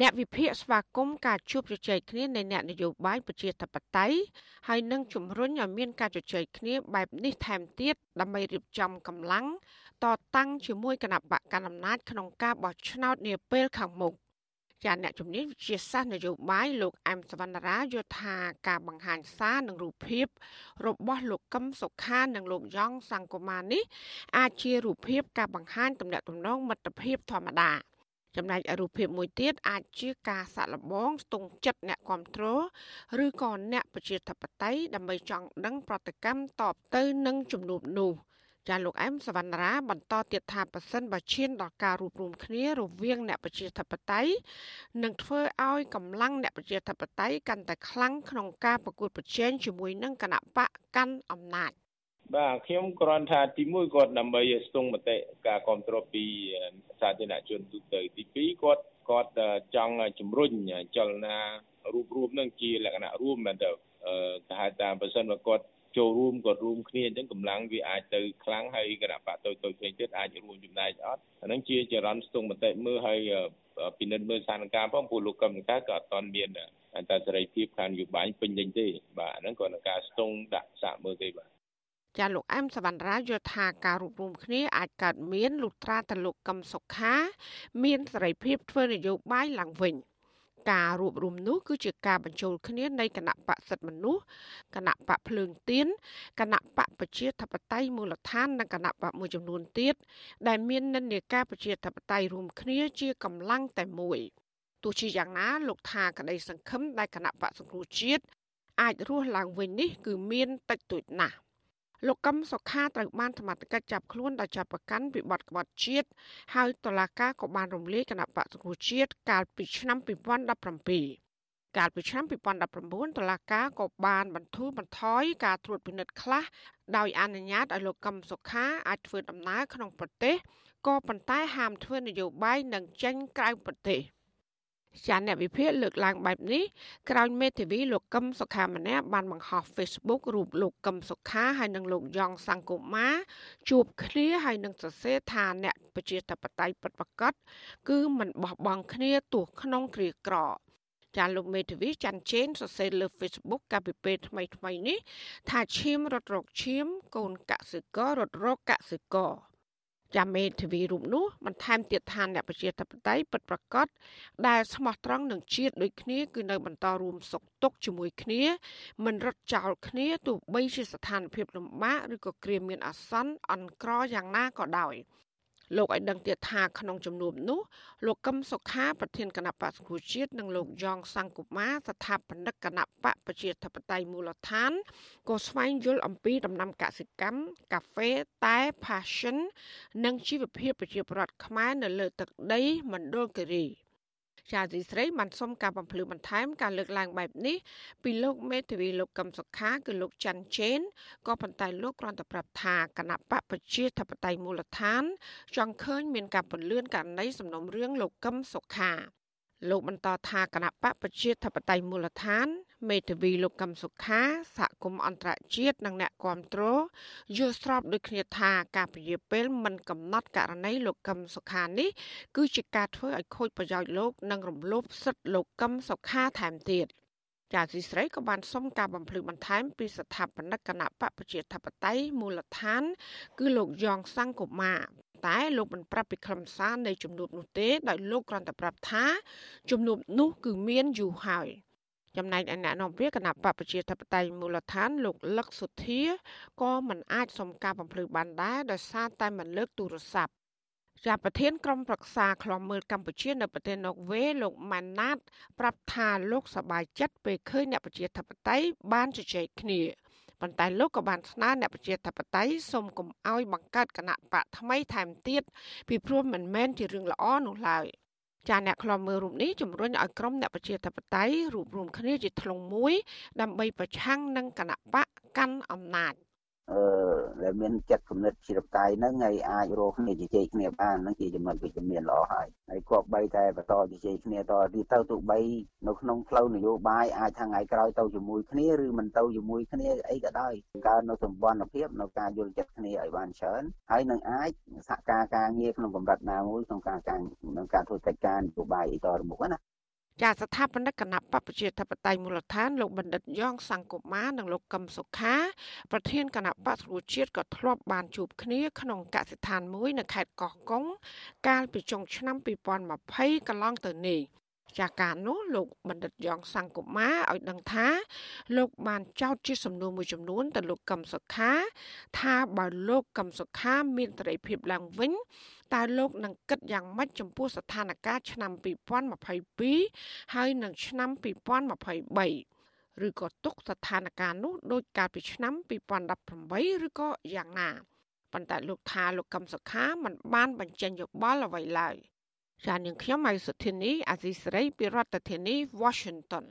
អ្នកវិភាគស្វាគមន៍ការជួបជជែកគ្នានៃអ្នកនយោបាយប្រជាធិបតេយ្យហើយនឹងជំរុញឲ្យមានការជជែកគ្នាបែបនេះថែមទៀតដើម្បីរៀបចំកម្លាំងតតាំងជាមួយគណៈបកកណ្ដាលអំណាចក្នុងការបោះឆ្នោតនាពេលខាងមុខចាអ្នកជំនាញវិទ្យាសាស្ត្រនយោបាយលោកអែមសវណ្ណរាយល់ថាការបង្ហាញសារនិងរូបភាព របស់លោកកឹមសុខានិងលោកយ៉ងសង្គមានេះ អាចជារូបភាពការបង្ហាញទំនាក់ទំនងមិត្តភាពធម្មតា ចំណែករូបភាពមួយទៀតអាចជាការសាក់លបងស្ទង់ចិត្តអ្នកគ្រប់គ្រងឬក៏អ្នកប្រជាធិបតេយ្យដើម្បីចង់ដឹងប្រតិកម្មតបទៅនឹងជំនួបនោះ។ចាលោកអែមសវណ្ណរាបន្តទៀតថាប៉ះសិនបើឈានដល់ការរួបរวมគ្នារវាងអ្នកប្រជាធិបតេយ្យនឹងធ្វើឲ្យកម្លាំងអ្នកប្រជាធិបតេយ្យកាន់តែខ្លាំងក្នុងការប្រកួតប្រជែងជាមួយនឹងគណៈបកកាន់អំណាច បាទខ្ញុំគ្រាន់ថាទី1គាត់ដើម្បីស្ទង់មតិការគ្រប់គ្រងពីសាធារណជនទូទៅទី2គាត់គាត់ចង់ជំរុញចលនារូបរួមនឹងជាលក្ខណៈរួមមែនទៅគេហៅថាបើសិនបើគាត់ចូលរួមក៏រួមគ្នាអញ្ចឹងកម្លាំងវាអាចទៅខ្លាំងហើយគណៈបកតូចតូចផ្សេងទៀតអាចរួមចំណែកអត់អាហ្នឹងជាចរន្តស្ទង់មតិមើលហើយពិនិត្យមើលស្ថានភាពផងពួកលោកកម្មការក៏អត់ទាន់មានអន្តរសេរីភាពខាងនយោបាយពេញលេញទេបាទហ្នឹងក៏នឹងការស្ទង់ដាក់សាកមើលទេបាទ ចាលោកអែមសវណ្ណរាយល់ថាការរួបរวมគ្នាអាចកើតមានលុះត្រាតែលោកកឹមសុខា មានសេរីភាពធ្វើនយោបាយឡើងវិញ។ការរួបរวมនោះគឺជាការបញ្ចូលគ្នានៃគណៈបកសិទ្ធិមនុស្សគណៈបកភ្លើងទៀនគណៈបកប្រជាធិបតេយ្យមូលដ្ឋាននិងគណៈបកមួយចំនួនទៀតដែលមាននិន្នាការប្រជាធិបតេយ្យរួមគ្នាជាកម្លាំងតែមួយទោះជាយ៉ាងណាលោកថាក្តីសង្ឃឹមដែលគណៈបកសង្គ្រោះជាតិអាចរស់ឡើងវិញនេះគឺមានតិចតួចណាស់ លោកកឹមសុខាត្រូវបានសមត្ថកិច្ចចាប់ខ្លួនដោយចាប់ប្រកាន់ពីបទក្បត់ជាតិហើយតុលាការក៏បានរំលាយគណៈបកសង្គ្រោះជាតិកាលពីឆ្នាំ2017កាលពីឆ្នាំ2019តុលាការក៏បានបន្ធូរបន្ថយការត្រួតពិនិត្យខ្លះដោយអនុញ្ញាតឲ្យលោកកឹមសុខាអាចធ្វើដំណើរក្នុងប្រទេសក៏ប៉ុន្តែហាមធ្វើនយោបាយនិងចេញក្រៅប្រទេស។ ចាអ្នកវិភាគលើកឡើងបែបនេះក្រោយមេធាវីលោកកឹមសុខាម្នាក់បានបង្ហោះ Facebook រូបលោកកឹមសុខាហើយនិងលោកយ៉ងសង្គមាជួបគ្នាហើយនឹងសរសេរថាអ្នកប្រជាធិបតេយ្យពិតប្រាកដគឺមិនបោះបង់គ្នាទោះក្នុងគ្រាក្រចាលោកមេធាវីច័ន្ទជេនសរសេរលើ Facebook កាលពីពេលថ្មីថ្មីនេះថាឈាមរត់រកឈាមកូនកសិកររត់រកកសិករ ចាំមេធាវីរូបនោះបន្ថែមទៀតថាអ្នកប្រជាធិបតេយ្យពិតប្រាកដដែលស្មោះត្រង់នឹងជាតិដូចគ្នាគឺនៅបន្តរួមសុខទុក្ខជាមួយគ្នា មិនរត់ចោលគ្នាទោះបីជាស្ថានភាពលំបាកឬក៏គ្រាមានអាសន្នអន់ក្រយ៉ាងណាក៏ដោយ។ លោកឲ្យដឹងទៀតថាក្នុងជំនួបនោះលោកកឹមសុខាប្រធានគណៈបក្សសង្គ្រោះជាតិនិងលោកយ៉ងសង្គមាស្ថាបនិកគណៈបកប្រជាធិបតេយ្យមូលដ្ឋានក៏ស្វែងយល់អំពីដំណាំកសិកម្មកាហ្វេតែ passion និងជីវភាពប្រជាពលរដ្ឋខ្មែរនៅលើទឹកដីមណ្ឌលគិរី ជាទីស្រីបានសុំការបំភ្លឺបន្ថែមការលើកឡើងបែបនេះពីលោកមេធាវីលោកកឹមសុខាគឺលោកច័ន្ទជេនក៏ប៉ុន្តែលោកគ្រាន់តែប្រាប់ថាគណៈបកប្រជាធិបតេយ្យមូលដ្ឋាន ចង់ឃើញមានការពន្លឿនករណីសំណុំរឿងលោកកឹមសុខាលោកបន្តថាគណៈបកប្រជាធិបតេយ្យមូលដ្ឋានមេធាវីលោកកឹមសុខាសហ គមន៍អន្តរជាតិនិងអ្នកគាំទ្រយល់ស្របដូចគ្នាថាការពជាពេលមិនកំណត់ករណីលោកកឹមសុខានេះគឺជាការធ្វើឲ្យខូចប្រយោជន៍លោកនិងរំលោភសិទ្ធិលោកកឹមសុខាថែមទៀតចាស៊ីស្រីក៏បានសុំការបំភ្លឺបន្ថែមពីស្ថាបនិកគណៈបកប្រជាធិបតេយ្យមូលដ្ឋាន គឺលោកយ៉ងសង្គមាតែលោកមិនប្រាប់ពីខ្លឹមសារនៃជំនួបនោះទេដោយលោកគ្រាន់តែប្រាប់ថាជំនួបនោះគឺមានយូរហើយ ចំណែកឯអ្នកនាំពាក្យគណៈបកប្រជាធិបតេយ្យមូលដ្ឋានលោកលឹកសុធាក៏មិនអាចសុំការបំភ្លឺបានដែរដោយសារតែមិនលើកទូរស័ព្ទជាប្រធានក្រុមប្រឹក្សាឃ្លាំមើលកម្ពុជានៅប្រទេសណូវេលោកម៉ាន់ណាត ប្រាប់ថាលោកសប្បាយចិត្តពេលឃើញអ្នកប្រជាធិបតេយ្យបានជជែកគ្នាប៉ុន្តែលោកក៏បានស្នើអ្នកប្រជាធិបតេយ្យសូមកុំអោយបង្កើតគណៈបកថ្មីថែមទៀតពីព្រោះមិនមែនជារឿងល្អនោះឡើយ ចាអ្នកខ្លំមើលរូបនេះជំរុញឲ្យក្រុមអ្នកប្រជាធិបតេយ្យរួបរวมគ្នាជាធ្លុងមួយ ដើម្បីប្រឆាំងនឹងគណៈបកកាន់អំណាចអឺ ដែលមានចិត្តគំនិតជាបតៃហ្នឹងហើយអាចរកគ្នាជជែកគ្នាបានហ្នឹងជាចំណុចវិជ្ជមានល្អហើយហើយគប្បីតែបន្តជជែកគ្នាតទីទៅទោះបីនៅក្នុងផ្លូវនយោបាយអាចថាថ្ងៃក្រោយទៅជាមួយគ្នាឬមិនទៅជាមួយគ្នាអីក៏ដោយកើនៅសម្ព័ន្ធភាពនៅការយល់ចិត្តគ្នាឲ្យបានច្រើនហើយនឹងអាចសហការការងារក្នុងកម្រិតណាមួយក្នុងការការក្នុងការធ្វើកិច្ចការនយោបាយអីតទៅមុខណា ចាស្ថាបនិកគណៈបព្វជិធិបតេយ្យមូលដ្ឋានលោកបណ្ឌិតយ៉ងសង្គមានិងលោកកឹមសុខាប្រធានគណៈបក្សប្រជាជាតិក៏ធ្លាប់បានជួបគ្នាក្នុងកសិដ្ឋានមួយនៅខេត្តកោះកុងកាលពីចុងឆ្នាំ2020កន្លងទៅនេះចាការនោះលោកបណ្ឌិតយ៉ងសង្គមាឲ្យដឹងថា លោកបានចោទជាសំណួរមួយចំនួនទៅលោកកឹមសុខា ថាបើលោកកឹមសុខាមានសេរីភាពឡើងវិញ តើលោកនឹងគិតយ៉ាងម៉េចចំពោះស្ថានភាពឆ្នាំ2022ហើយនិងឆ្នាំ2023ឬក៏ទុកស្ថានភាពនោះដូចកាលពីឆ្នាំ2018ឬក៏យ៉ាងណាប៉ុន្តែលោកថាលោកកឹមសុខាមិនបានបញ្ចេញយោបល់អ្វីឡើយចានាងខ្ញុំម៉ៃសុធានីអាស៊ីសេរីពីរដ្ឋធានី Washington